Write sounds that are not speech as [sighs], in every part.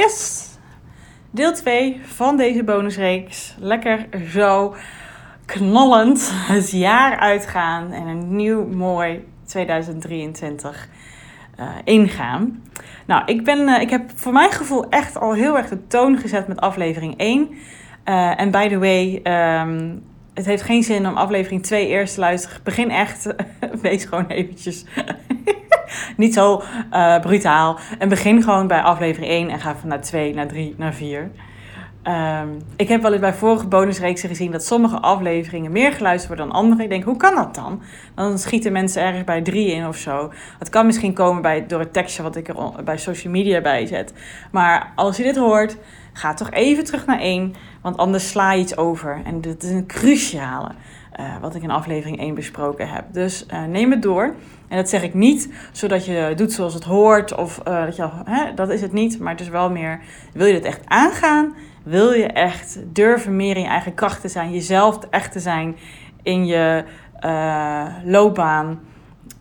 Yes! Deel 2 van deze bonusreeks. Lekker zo knallend het jaar uitgaan en een nieuw mooi 2023 uh, eh, ingaan. Nou, ik, ben, uh, ik heb voor mijn gevoel echt al heel erg de toon gezet met aflevering 1. Uh, en by the way, um, het heeft geen zin om aflevering 2 eerst te luisteren. Begin echt, [laughs] wees gewoon eventjes niet zo uh, brutaal. En begin gewoon bij aflevering 1 en ga van naar 2, naar 3, naar 4. Um, ik heb wel eens bij vorige bonusreeksen gezien dat sommige afleveringen meer geluisterd worden dan andere. Ik denk, hoe kan dat dan? Dan schieten mensen ergens bij drie in of zo. Het kan misschien komen bij, door het tekstje wat ik er bij social media bij zet. Maar als je dit hoort, ga toch even terug naar één. Want anders sla je iets over. En dit is een cruciale. Uh, wat ik in aflevering 1 besproken heb. Dus uh, neem het door. En dat zeg ik niet zodat je doet zoals het hoort. Of uh, dat je, hè, dat is het niet. Maar het is wel meer, wil je dit echt aangaan? Wil je echt durven meer in je eigen kracht te zijn, jezelf echt te zijn in je loopbaan?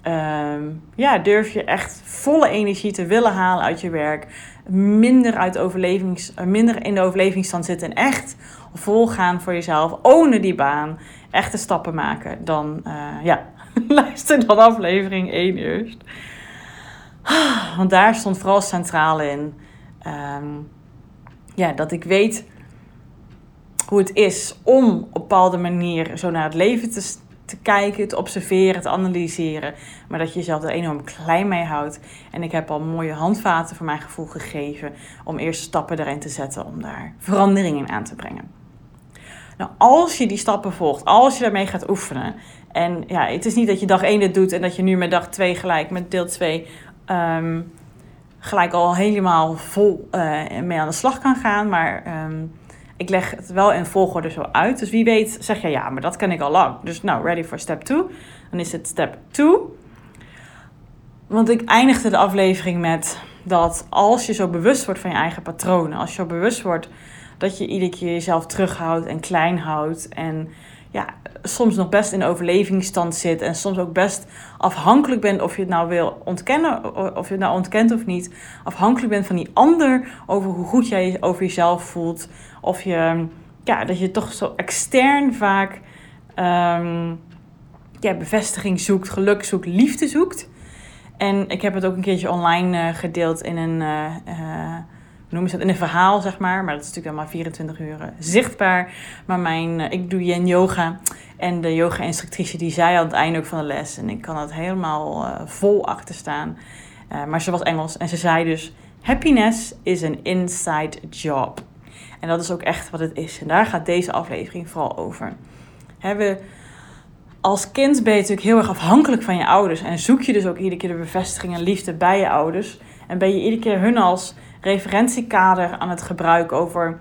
Uh, ja, durf je echt volle energie te willen halen uit je werk. Minder, uit overlevings, minder in de overlevingsstand zitten en echt volgaan voor jezelf. Ownen die baan. Echte stappen maken. Dan, uh, ja, [laughs] luister dan aflevering 1 eerst. [sighs] Want daar stond vooral centraal in. Um, ja, dat ik weet hoe het is om op een bepaalde manier zo naar het leven te, te kijken, te observeren, te analyseren. Maar dat je jezelf er enorm klein mee houdt. En ik heb al mooie handvaten voor mijn gevoel gegeven om eerst stappen erin te zetten om daar veranderingen aan te brengen. Nou, als je die stappen volgt, als je daarmee gaat oefenen. En ja, het is niet dat je dag 1 dit doet en dat je nu met dag 2 gelijk met deel 2 um, gelijk al helemaal vol uh, mee aan de slag kan gaan. Maar um, ik leg het wel in volgorde zo uit. Dus wie weet zeg je ja, maar dat ken ik al lang. Dus nou, ready for step 2. Dan is het step 2. Want ik eindigde de aflevering met dat als je zo bewust wordt van je eigen patronen, als je zo bewust wordt dat je iedere keer jezelf terughoudt en klein houdt en ja, soms nog best in overlevingsstand zit. En soms ook best afhankelijk bent of je het nou wil ontkennen, of je het nou ontkent of niet. Afhankelijk bent van die ander over hoe goed jij over jezelf voelt. Of je, ja, dat je toch zo extern vaak um, ja, bevestiging zoekt, geluk zoekt, liefde zoekt. En ik heb het ook een keertje online uh, gedeeld in een. Uh, uh, noemen ze dat in een verhaal, zeg maar. Maar dat is natuurlijk allemaal 24 uur zichtbaar. Maar mijn, ik doe yen yoga. En de yoga-instructrice die zei aan het einde ook van de les. En ik kan het helemaal uh, vol achter staan. Maar ze was Engels. En ze zei dus: Happiness is an inside job. En dat is ook echt wat het is. En daar gaat deze aflevering vooral over. Hebben als kind ben je natuurlijk heel erg afhankelijk van je ouders. En zoek je dus ook iedere keer de bevestiging en liefde bij je ouders. En ben je iedere keer hun als referentiekader aan het gebruiken over...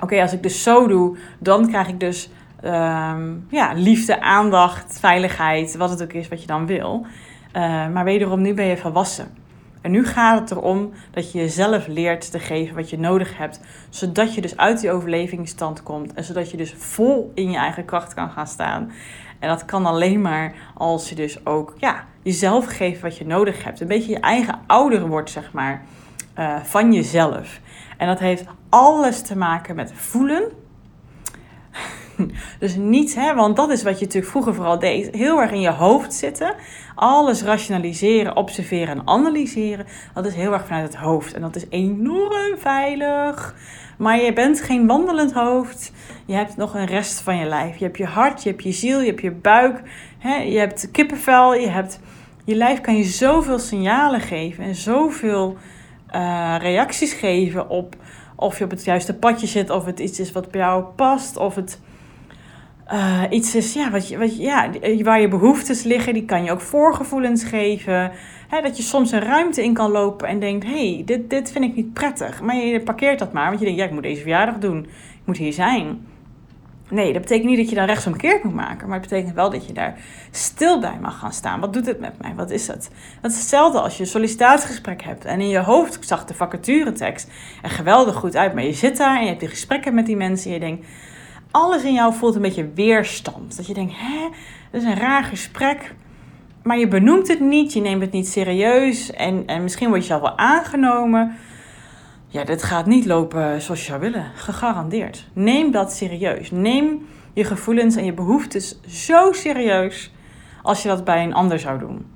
Oké, als ik dus zo doe, dan krijg ik dus um, ja, liefde, aandacht, veiligheid, wat het ook is wat je dan wil. Uh, maar wederom, nu ben je volwassen. En nu gaat het erom dat je jezelf leert te geven wat je nodig hebt. Zodat je dus uit die overlevingsstand komt. En zodat je dus vol in je eigen kracht kan gaan staan. En dat kan alleen maar als je dus ook ja, jezelf geeft wat je nodig hebt. Een beetje je eigen ouder wordt, zeg maar, uh, van jezelf. En dat heeft alles te maken met voelen [laughs] Dus niet, hè, want dat is wat je natuurlijk vroeger vooral deed. Heel erg in je hoofd zitten. Alles rationaliseren, observeren en analyseren. Dat is heel erg vanuit het hoofd. En dat is enorm veilig. Maar je bent geen wandelend hoofd. Je hebt nog een rest van je lijf. Je hebt je hart, je hebt je ziel, je hebt je buik. Hè, je hebt kippenvel. Je, hebt, je lijf kan je zoveel signalen geven. En zoveel uh, reacties geven op of je op het juiste padje zit. Of het iets is wat bij jou past. Of het uh, iets is ja, wat wat ja, waar je behoeftes liggen, die kan je ook voorgevoelens geven. dat je soms een ruimte in kan lopen en denkt: hey, dit, dit vind ik niet prettig. Maar je parkeert dat maar, want je denkt: ja, ik moet deze verjaardag doen. Ik moet hier zijn. Nee, dat betekent niet dat je dan rechtsomkeerd moet maken. Maar het betekent wel dat je daar stil bij mag gaan staan. Wat doet het met mij? Wat is het? Dat is hetzelfde als je een sollicitatiegesprek hebt. En in je hoofd zag de vacaturetekst er geweldig goed uit. Maar je zit daar en je hebt die gesprekken met die mensen. En je denkt, alles in jou voelt een beetje weerstand. Dat je denkt, hè, dat is een raar gesprek. Maar je benoemt het niet, je neemt het niet serieus. En, en misschien word je zelf wel aangenomen. ja, dit gaat niet lopen zoals je zou willen. Gegarandeerd. Neem dat serieus. Neem je gevoelens en je behoeftes zo serieus als je dat bij een ander zou doen.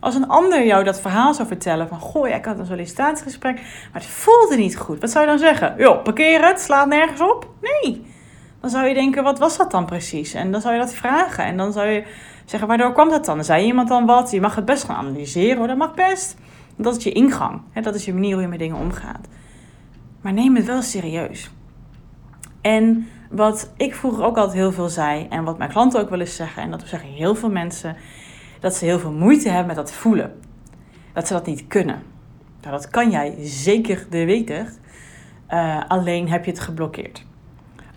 Als een ander jou dat verhaal zou vertellen van... Goh, ik had een sollicitatiegesprek, maar het voelde niet goed. Wat zou je dan zeggen? Joh, parkeer het, slaat nergens op? Nee. Dan zou je denken, wat was dat dan precies? En dan zou je dat vragen. En dan zou je zeggen, waardoor kwam dat dan? Zei iemand dan wat? Je mag het best gaan analyseren hoor, dat mag best. Dat is je ingang. Dat is je manier hoe je met dingen omgaat. Maar neem het wel serieus. En wat ik vroeger ook altijd heel veel zei, en wat mijn klanten ook wel eens zeggen, en dat zeggen heel veel mensen, dat ze heel veel moeite hebben met dat voelen. Dat ze dat niet kunnen. Nou, dat kan jij zeker de weten. Uh, alleen heb je het geblokkeerd.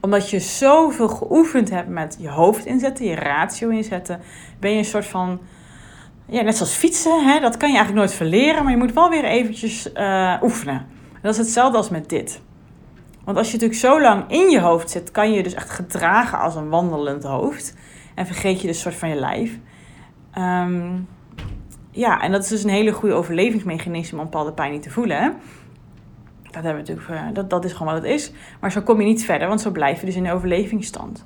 Omdat je zoveel geoefend hebt met je hoofd inzetten, je ratio inzetten, ben je een soort van. Ja, net zoals fietsen, hè? dat kan je eigenlijk nooit verleren, maar je moet wel weer eventjes uh, oefenen. Dat is hetzelfde als met dit. Want als je natuurlijk zo lang in je hoofd zit, kan je je dus echt gedragen als een wandelend hoofd. En vergeet je dus soort van je lijf. Um, ja, en dat is dus een hele goede overlevingsmechanisme om bepaalde pijn niet te voelen. Hè? Dat, hebben we natuurlijk, eh, dat, dat is gewoon wat het is. Maar zo kom je niet verder, want zo blijf je dus in de overlevingsstand.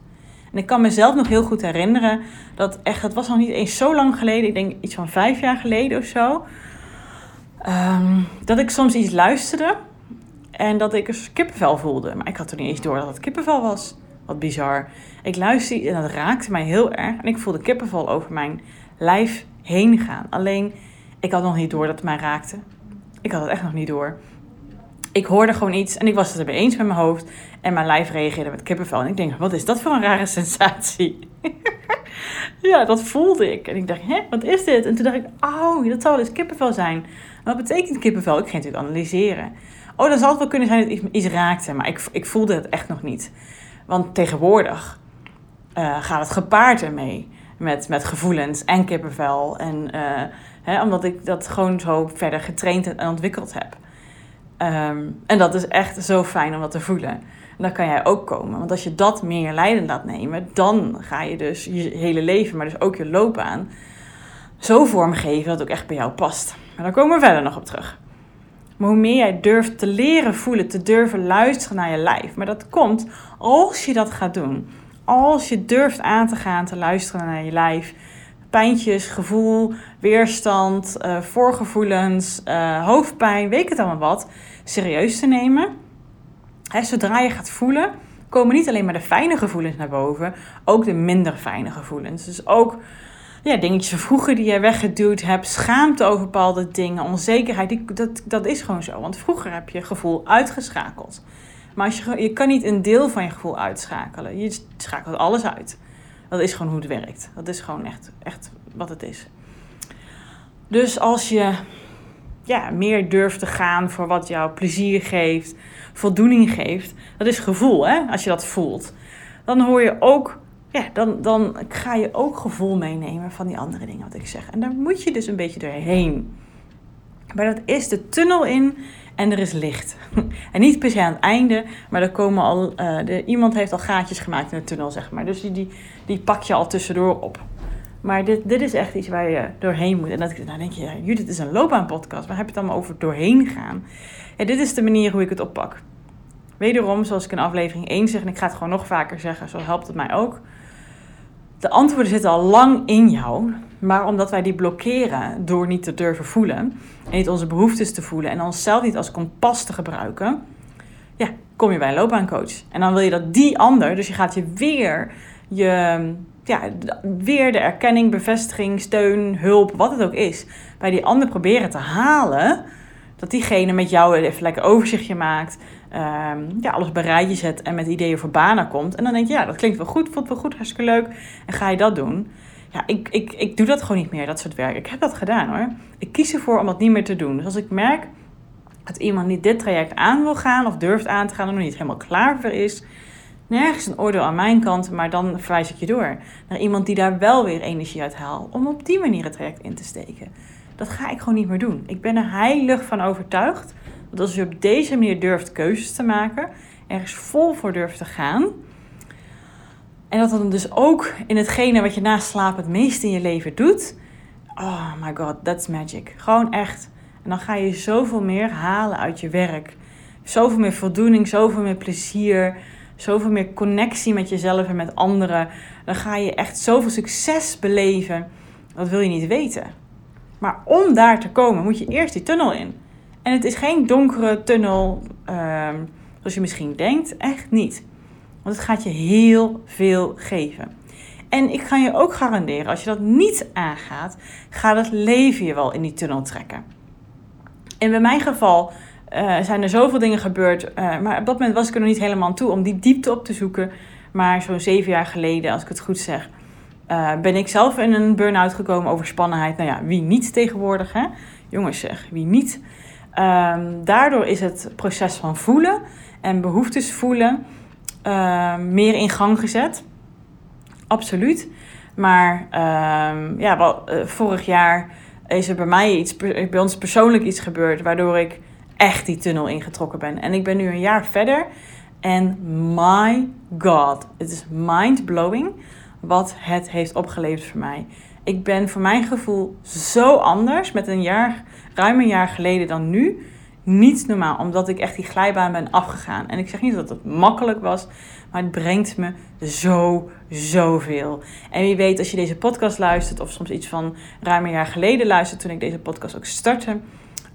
En ik kan mezelf nog heel goed herinneren dat echt, dat was nog niet eens zo lang geleden, ik denk iets van vijf jaar geleden of zo. Um, dat ik soms iets luisterde en dat ik een kippenvel voelde. Maar ik had toen niet eens door dat het kippenvel was. Wat bizar. Ik luisterde en dat raakte mij heel erg. En ik voelde kippenvel over mijn lijf heen gaan. Alleen, ik had nog niet door dat het mij raakte. Ik had het echt nog niet door. Ik hoorde gewoon iets en ik was het erbij eens met mijn hoofd. En mijn lijf reageerde met kippenvel. En ik denk, wat is dat voor een rare [laughs] sensatie? ja, dat voelde ik. En ik dacht, hè, wat is dit? En toen dacht ik, oh, dat wel eens kippenvel zijn. Wat betekent kippenvel? Ik ging natuurlijk analyseren. Oh, dan zal het wel kunnen zijn dat iets, iets raakte. Maar ik, ik voelde het echt nog niet. Want tegenwoordig uh, gaat het gepaard ermee met, met gevoelens en kippenvel. En, uh, hè, omdat ik dat gewoon zo verder getraind en ontwikkeld heb. Um, en dat is echt zo fijn om dat te voelen. En dan kan jij ook komen. Want als je dat meer leidend laat nemen, dan ga je dus je hele leven, maar dus ook je loopbaan, zo vormgeven dat het ook echt bij jou past. Maar daar komen we verder nog op terug. Maar hoe meer jij durft te leren voelen, te durven luisteren naar je lijf. Maar dat komt als je dat gaat doen. Als je durft aan te gaan te luisteren naar je lijf. Pijntjes, gevoel, weerstand, uh, voorgevoelens, uh, hoofdpijn, weet ik het allemaal wat. Serieus te nemen. Zodra je gaat voelen, komen niet alleen maar de fijne gevoelens naar boven, ook de minder fijne gevoelens. Dus ook ja, dingetjes van vroeger die je weggeduwd hebt, schaamte over bepaalde dingen, onzekerheid, dat, dat is gewoon zo. Want vroeger heb je gevoel uitgeschakeld. Maar als je, je kan niet een deel van je gevoel uitschakelen. Je schakelt alles uit. Dat is gewoon hoe het werkt. Dat is gewoon echt, echt wat het is. Dus als je ja, meer durft te gaan voor wat jou plezier geeft, voldoening geeft, dat is gevoel, hè? Als je dat voelt, dan hoor je ook ja, dan, dan ga je ook gevoel meenemen van die andere dingen wat ik zeg. En daar moet je dus een beetje doorheen. Maar dat is de tunnel in en er is licht. [laughs] En niet per se aan het einde, maar er komen al, de, iemand heeft al gaatjes gemaakt in de tunnel, zeg maar. Dus die, die, die pak je al tussendoor op. Maar dit, dit is echt iets waar je doorheen moet. En dat, dan denk je, ja, Judith is een loopbaanpodcast. Waar heb je het allemaal over doorheen gaan? Ja, dit is de manier hoe ik het oppak. Wederom, zoals ik in aflevering 1 zeg, en ik ga het gewoon nog vaker zeggen, zo helpt het mij ook de antwoorden zitten al lang in jou, maar omdat wij die blokkeren door niet te durven voelen en niet onze behoeftes te voelen en onszelf niet als kompas te gebruiken, ja, kom je bij een loopbaancoach. En dan wil je dat die ander, dus je gaat je weer je ja, weer de erkenning, bevestiging, steun, hulp, wat het ook is, bij die ander proberen te halen. Dat diegene met jou even lekker overzichtje maakt. Um, ja, alles bij zet en met ideeën voor banen komt. En dan denk je, ja, dat klinkt wel goed, voelt wel goed, hartstikke leuk. En ga je dat doen? Ja, ik, ik, ik doe dat gewoon niet meer, dat soort werk. Ik heb dat gedaan hoor. Ik kies ervoor om dat niet meer te doen. Dus als ik merk dat iemand niet dit traject aan wil gaan of durft aan te gaan, of nog niet helemaal klaar voor is, nergens een oordeel aan mijn kant, maar dan verwijs ik je door naar iemand die daar wel weer energie uit haalt, om op die manier het traject in te steken. Dat ga ik gewoon niet meer doen. Ik ben er heilig van overtuigd dat als je op deze manier durft keuzes te maken, ergens vol voor durft te gaan. En dat dan dus ook in hetgene wat je na slaap het meest in je leven doet. Oh my god, that's magic. Gewoon echt. En dan ga je zoveel meer halen uit je werk. zoveel meer voldoening, zoveel meer plezier, zoveel meer connectie met jezelf en met anderen. Dan ga je echt zoveel succes beleven. Dat wil je niet weten. Maar om daar te komen moet je eerst die tunnel in. En het is geen donkere tunnel uh, zoals je misschien denkt. Echt niet. Want het gaat je heel veel geven. En ik ga je ook garanderen, als je dat niet aangaat, gaat het leven je wel in die tunnel trekken. En bij mijn geval uh, zijn er zoveel dingen gebeurd. Uh, maar op dat moment was ik er nog niet helemaal toe om die diepte op te zoeken. Maar zo'n zeven jaar geleden, als ik het goed zeg, uh, ben ik zelf in een burn-out gekomen over spannenheid. Nou ja, wie niet tegenwoordig, hè? Jongens zeg, wie niet. Um, daardoor is het proces van voelen en behoeftes voelen meer in gang gezet. Absoluut. Maar um, ja, wel, vorig jaar is er bij mij iets, bij ons persoonlijk iets gebeurd, waardoor ik echt die tunnel ingetrokken ben. En ik ben nu een jaar verder. En my god, het is mind-blowing wat het heeft opgeleverd voor mij. Ik ben voor mijn gevoel zo anders met een jaar, ruim een jaar geleden dan nu. Niet normaal, omdat ik echt die glijbaan ben afgegaan. En ik zeg niet dat het makkelijk was, maar het brengt me zo, zoveel. En wie weet, als je deze podcast luistert, of soms iets van ruim een jaar geleden luistert, toen ik deze podcast ook startte,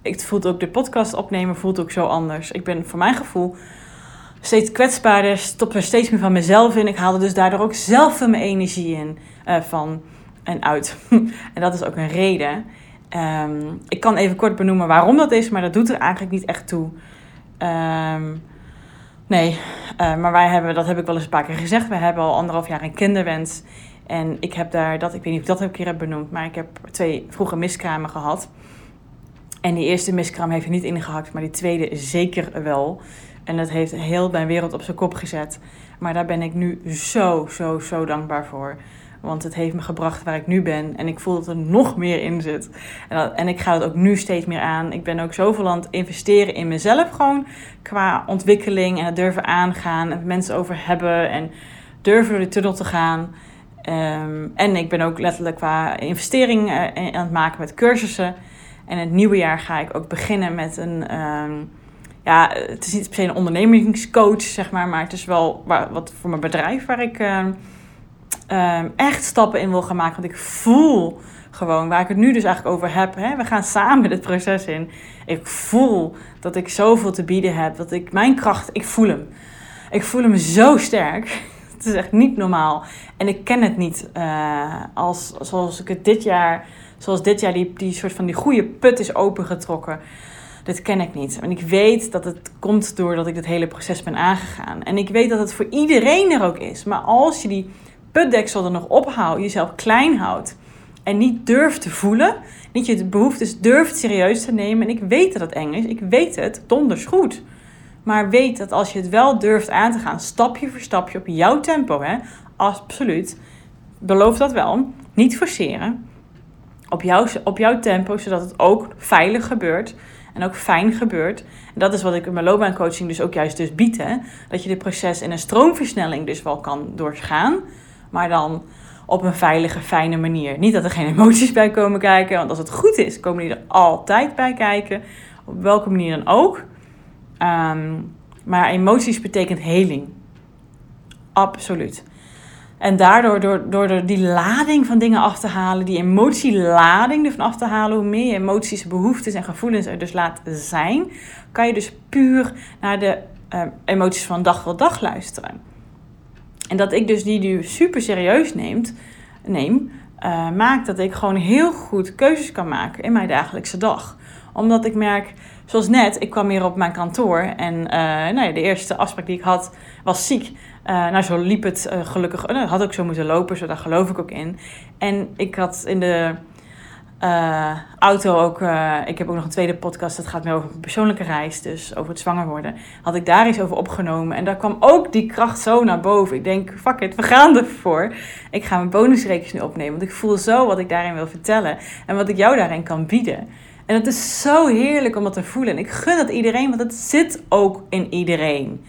ik voelt ook de podcast opnemen voelt ook zo anders. Ik ben voor mijn gevoel steeds kwetsbaarder, stop er steeds meer van mezelf in. Ik haal er dus daardoor ook zelf mijn energie in uh, van en uit. [laughs] en dat is ook een reden. Um, ik kan even kort benoemen waarom dat is, maar dat doet er eigenlijk niet echt toe. Um, nee, uh, maar wij hebben, dat heb ik wel eens een paar keer gezegd, we hebben al anderhalf jaar een kinderwens. En ik heb daar, dat, ik weet niet of ik dat een keer heb benoemd, maar ik heb twee vroege miskramen gehad. En die eerste miskraam heeft er niet ingehakt, maar die tweede zeker wel. En dat heeft heel mijn wereld op zijn kop gezet. Maar daar ben ik nu zo, zo, zo dankbaar voor. Want het heeft me gebracht waar ik nu ben. En ik voel dat er nog meer in zit. En, en ik ga het ook nu steeds meer aan. Ik ben ook zoveel aan het investeren in mezelf gewoon. Qua ontwikkeling en het durven aangaan. En mensen over hebben. En durven door de tunnel te gaan. Um, en ik ben ook letterlijk qua investering uh, aan het maken met cursussen. En het nieuwe jaar ga ik ook beginnen met een. Um, ja, het is niet per se een ondernemingscoach, zeg maar, maar het is wel wat voor mijn bedrijf waar ik uh, uh, echt stappen in wil gaan maken. Want ik voel gewoon, waar ik het nu dus eigenlijk over heb, hè, we gaan samen dit proces in. Ik voel dat ik zoveel te bieden heb, dat ik mijn kracht, ik voel hem. Ik voel hem zo sterk. [laughs] Het is echt niet normaal. En ik ken het niet uh, als, zoals ik het dit jaar zoals dit jaar die, soort van die goede put is opengetrokken. Dat ken ik niet. En ik weet dat het komt doordat ik dit hele proces ben aangegaan. En ik weet dat het voor iedereen er ook is. Maar als je die putdeksel er nog ophoudt, jezelf klein houdt en niet durft te voelen, niet je behoeftes durft serieus te nemen. En ik weet dat het eng is, ik weet het donders goed. Maar weet dat als je het wel durft aan te gaan, stapje voor stapje op jouw tempo, hè, absoluut, beloof dat wel, niet forceren op, jouw, op jouw tempo, zodat het ook veilig gebeurt en ook fijn gebeurt. En dat is wat ik in mijn loopbaancoaching dus ook juist dus bied. Hè? Dat je dit proces in een stroomversnelling dus wel kan doorgaan, maar dan op een veilige, fijne manier. Niet dat er geen [laughs] emoties bij komen kijken, want als het goed is, komen die er altijd bij kijken. Op welke manier dan ook. Um, maar emoties betekent heling. Absoluut. En daardoor, door, door die lading van dingen af te halen, die emotielading ervan af te halen, hoe meer je emoties, behoeftes en gevoelens er dus laat zijn, kan je dus puur naar de uh, emoties van dag tot dag luisteren. En dat ik dus die nu super serieus neemt, neem, uh, maakt dat ik gewoon heel goed keuzes kan maken in mijn dagelijkse dag. Omdat ik merk, zoals net, ik kwam hier op mijn kantoor en uh, nou ja, de eerste afspraak die ik had was ziek. Uh, nou, zo liep het uh, gelukkig. Uh, had ook zo moeten lopen, zo daar geloof ik ook in. En ik had in de auto ook. ik heb ook nog een tweede podcast. Dat gaat meer over een persoonlijke reis. Dus over het zwanger worden. Had ik daar iets over opgenomen. En daar kwam ook die kracht zo naar boven. Ik denk, fuck it, we gaan ervoor. Ik ga mijn bonusreeks nu opnemen. Want ik voel zo wat ik daarin wil vertellen. En wat ik jou daarin kan bieden. En het is zo heerlijk om dat te voelen. En ik gun dat iedereen, want het zit ook in iedereen.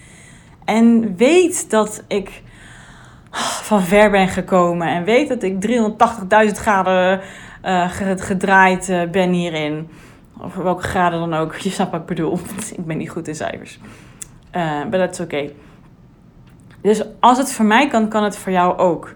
En weet dat ik van ver ben gekomen. En weet dat ik 380.000 graden uh, gedraaid uh, ben hierin. Of welke graden dan ook. [laughs] Je snapt wat ik bedoel. [laughs] ik ben niet goed in cijfers. Maar dat is oké. Dus als het voor mij kan, kan het voor jou ook.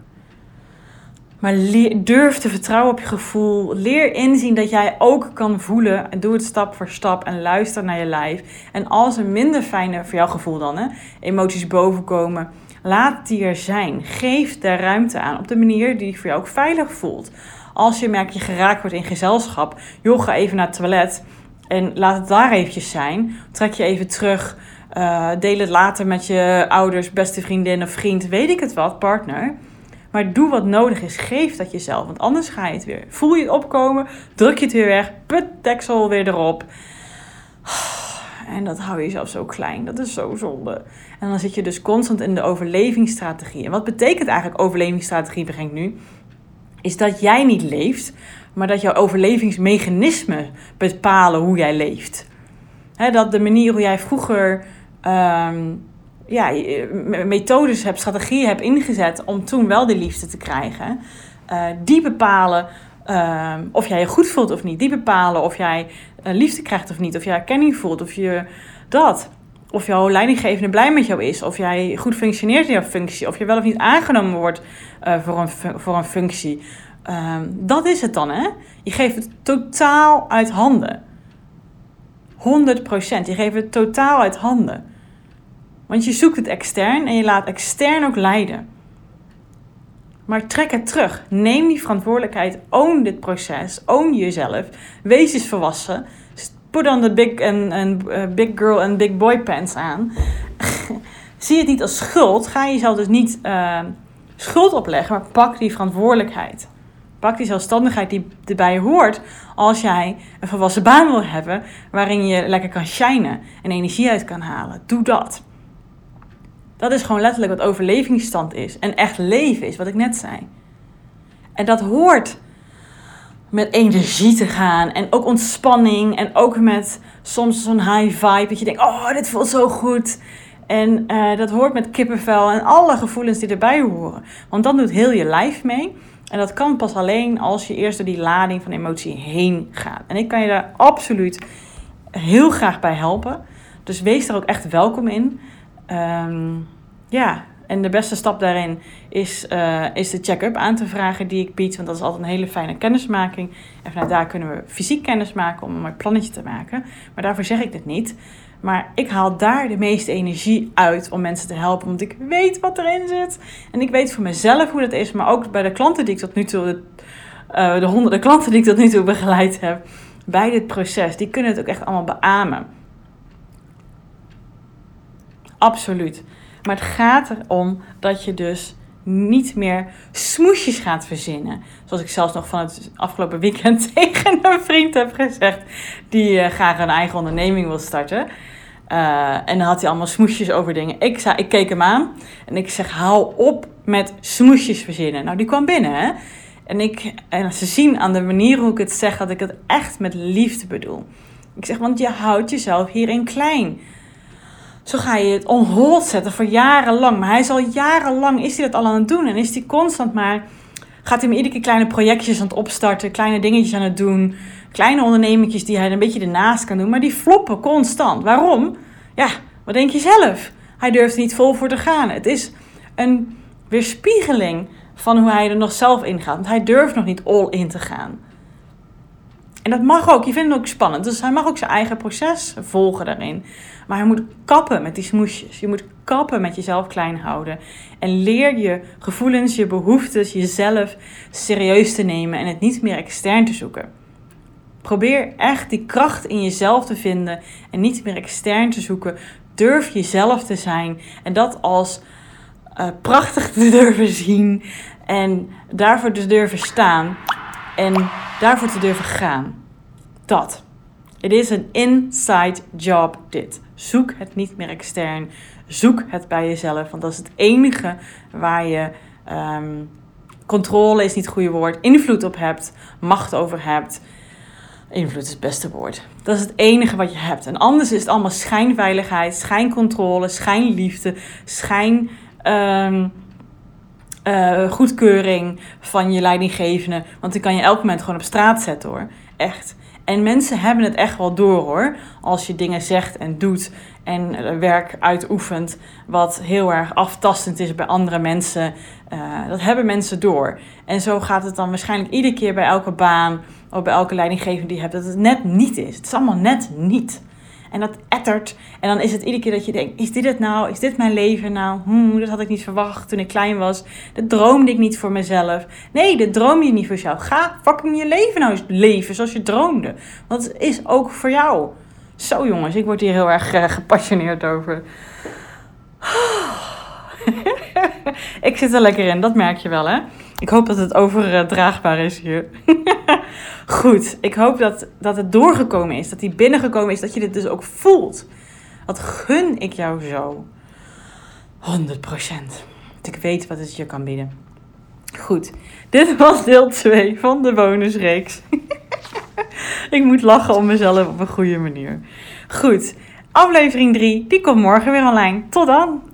Maar durf te vertrouwen op je gevoel. Leer inzien dat jij ook kan voelen. En doe het stap voor stap. En luister naar je lijf. En als er minder fijne, voor jouw gevoel dan, hè, emoties bovenkomen. Laat die er zijn. Geef de ruimte aan op de manier die voor jou ook veilig voelt. Als je merkt je geraakt wordt in gezelschap. Joh, ga even naar het toilet. En laat het daar eventjes zijn. Trek je even terug. Uh, deel het later met je ouders, beste vriendin of vriend. Weet ik het wat, partner. Maar doe wat nodig is. Geef dat jezelf. Want anders ga je het weer. Voel je het opkomen. Druk je het weer weg. Put deksel weer erop. [sighs] En dat hou je jezelf zo klein. Dat is zo zonde. En dan zit je dus constant in de overlevingsstrategie. En wat betekent eigenlijk overlevingsstrategie, begin nu? Is dat jij niet leeft, maar dat jouw overlevingsmechanismen bepalen hoe jij leeft. dat de manier hoe jij vroeger ehm, ja, methodes hebt, strategieën hebt ingezet om toen wel de liefde te krijgen, uh, die bepalen ehm, of jij je goed voelt of niet. Die bepalen of jij uh, liefde krijgt of niet, of jij erkenning voelt, of je dat. Of jouw leidinggevende blij met jou is, of jij goed functioneert in jouw functie, of je wel of niet aangenomen wordt voor, een, voor een functie. Ehm, dat is het dan, hè? Je geeft het totaal uit handen. 100%. Je geeft het totaal uit handen. Want je zoekt het extern en je laat extern ook leiden. Maar trek het terug. Neem die verantwoordelijkheid. Own dit proces. Own jezelf. Wees eens volwassen. Put on the big, and, uh, big girl en big boy pants aan. [laughs] Zie het niet als schuld. Ga jezelf dus niet uh, schuld opleggen, maar pak die verantwoordelijkheid. Pak die zelfstandigheid die erbij hoort als jij een volwassen baan wil hebben waarin je lekker kan shinen en energie uit kan halen. Doe dat. Dat is gewoon letterlijk wat overlevingsstand is. En echt leven is, wat ik net zei. En dat hoort met energie te gaan. En ook ontspanning. En ook met soms zo'n high vibe. Dat je denkt, oh, dit voelt zo goed. En uh, dat hoort met kippenvel en alle gevoelens die erbij horen. Want dan doet heel je lijf mee. En dat kan pas alleen als je eerst door die lading van emotie heen gaat. En ik kan je daar absoluut heel graag bij helpen. Dus wees er ook echt welkom in. Um, ja, en de beste stap daarin is, uh, is de check-up aan te vragen die ik bied. Want dat is altijd een hele fijne kennismaking. En vanuit daar kunnen we fysiek kennis maken om een plannetje te maken. Maar daarvoor zeg ik dit niet. Maar ik haal daar de meeste energie uit om mensen te helpen. Want ik weet wat erin zit. En ik weet voor mezelf hoe dat is. Maar ook bij de klanten die ik tot nu toe, de, de honderden klanten die ik tot nu toe begeleid heb. Bij dit proces. Die kunnen het ook echt allemaal beamen. Absoluut. Maar het gaat erom dat je dus niet meer smoesjes gaat verzinnen. Zoals ik zelfs nog van het afgelopen weekend [laughs] tegen een vriend heb gezegd. Die uh, graag een eigen onderneming wil starten. Uh, en dan had hij allemaal smoesjes over dingen. Ik, zei, ik keek hem aan en ik zeg: hou op met smoesjes verzinnen. Nou, die kwam binnen hè. En, ik, en ze zien aan de manier hoe ik het zeg dat ik het echt met liefde bedoel. Ik zeg: want je houdt jezelf hierin klein. Zo ga je het on hold zetten voor jarenlang. Maar hij is al jarenlang is hij dat al aan het doen. En is hij constant maar. Gaat hij me iedere keer kleine projectjes aan het opstarten. Kleine dingetjes aan het doen. Kleine ondernemingjes die hij een beetje ernaast kan doen. Maar die floppen constant. Waarom? Ja, wat denk je zelf? Hij durft niet vol voor te gaan. Het is een weerspiegeling van hoe hij er nog zelf in gaat. Want hij durft nog niet all in te gaan. En dat mag ook. Je vindt het ook spannend. Dus hij mag ook zijn eigen proces volgen daarin. Maar je moet kappen met die smoesjes. Je moet kappen met jezelf klein houden. En leer je gevoelens, je behoeftes, jezelf serieus te nemen en het niet meer extern te zoeken. Probeer echt die kracht in jezelf te vinden en niet meer extern te zoeken. Durf jezelf te zijn en dat als uh, prachtig te [laughs] durven zien en daarvoor te durven staan en daarvoor te durven gaan. Dat. Het is een inside job dit. Zoek het niet meer extern. Zoek het bij jezelf. Want dat is het enige waar je um, controle is niet het goede woord. Invloed op hebt. Macht over hebt. Invloed is het beste woord. Dat is het enige wat je hebt. En anders is het allemaal schijnveiligheid, schijncontrole, schijnliefde, schijn. Um, uh, goedkeuring van je leidinggevende. Want die kan je elk moment gewoon op straat zetten hoor. Echt. En mensen hebben het echt wel door hoor. Als je dingen zegt en doet en eh, werk uitoefent wat heel erg aftastend is bij andere mensen. Uh, dat hebben mensen door. En zo gaat het dan waarschijnlijk iedere keer bij elke baan of bij elke leidinggevende die je hebt, dat het net niet is. Het is allemaal net niet. En dat ettert. En dan is het iedere keer dat je denkt: is dit het nou? Is dit mijn leven nou? Hmm, dat had ik niet verwacht toen ik klein was. Dat droomde ik niet voor mezelf. Nee, dat droom je niet voor jezelf. Ga fucking je leven nou eens leven zoals je droomde. Want het is ook voor jou. Zo jongens, ik word hier heel erg uh, gepassioneerd over. [laughs] ik zit er lekker in, dat merk je wel hè. Ik hoop dat het overdraagbaar is hier. [laughs] Goed, ik hoop dat, dat het doorgekomen is, dat die binnengekomen is, dat je dit dus ook voelt. Dat gun ik jou zo. 100%. Dat ik weet wat het je kan bieden. Goed, dit was deel 2 van de bonusreeks. [laughs] ik moet lachen om mezelf op een goede manier. Goed, aflevering 3, die komt morgen weer online. Tot dan!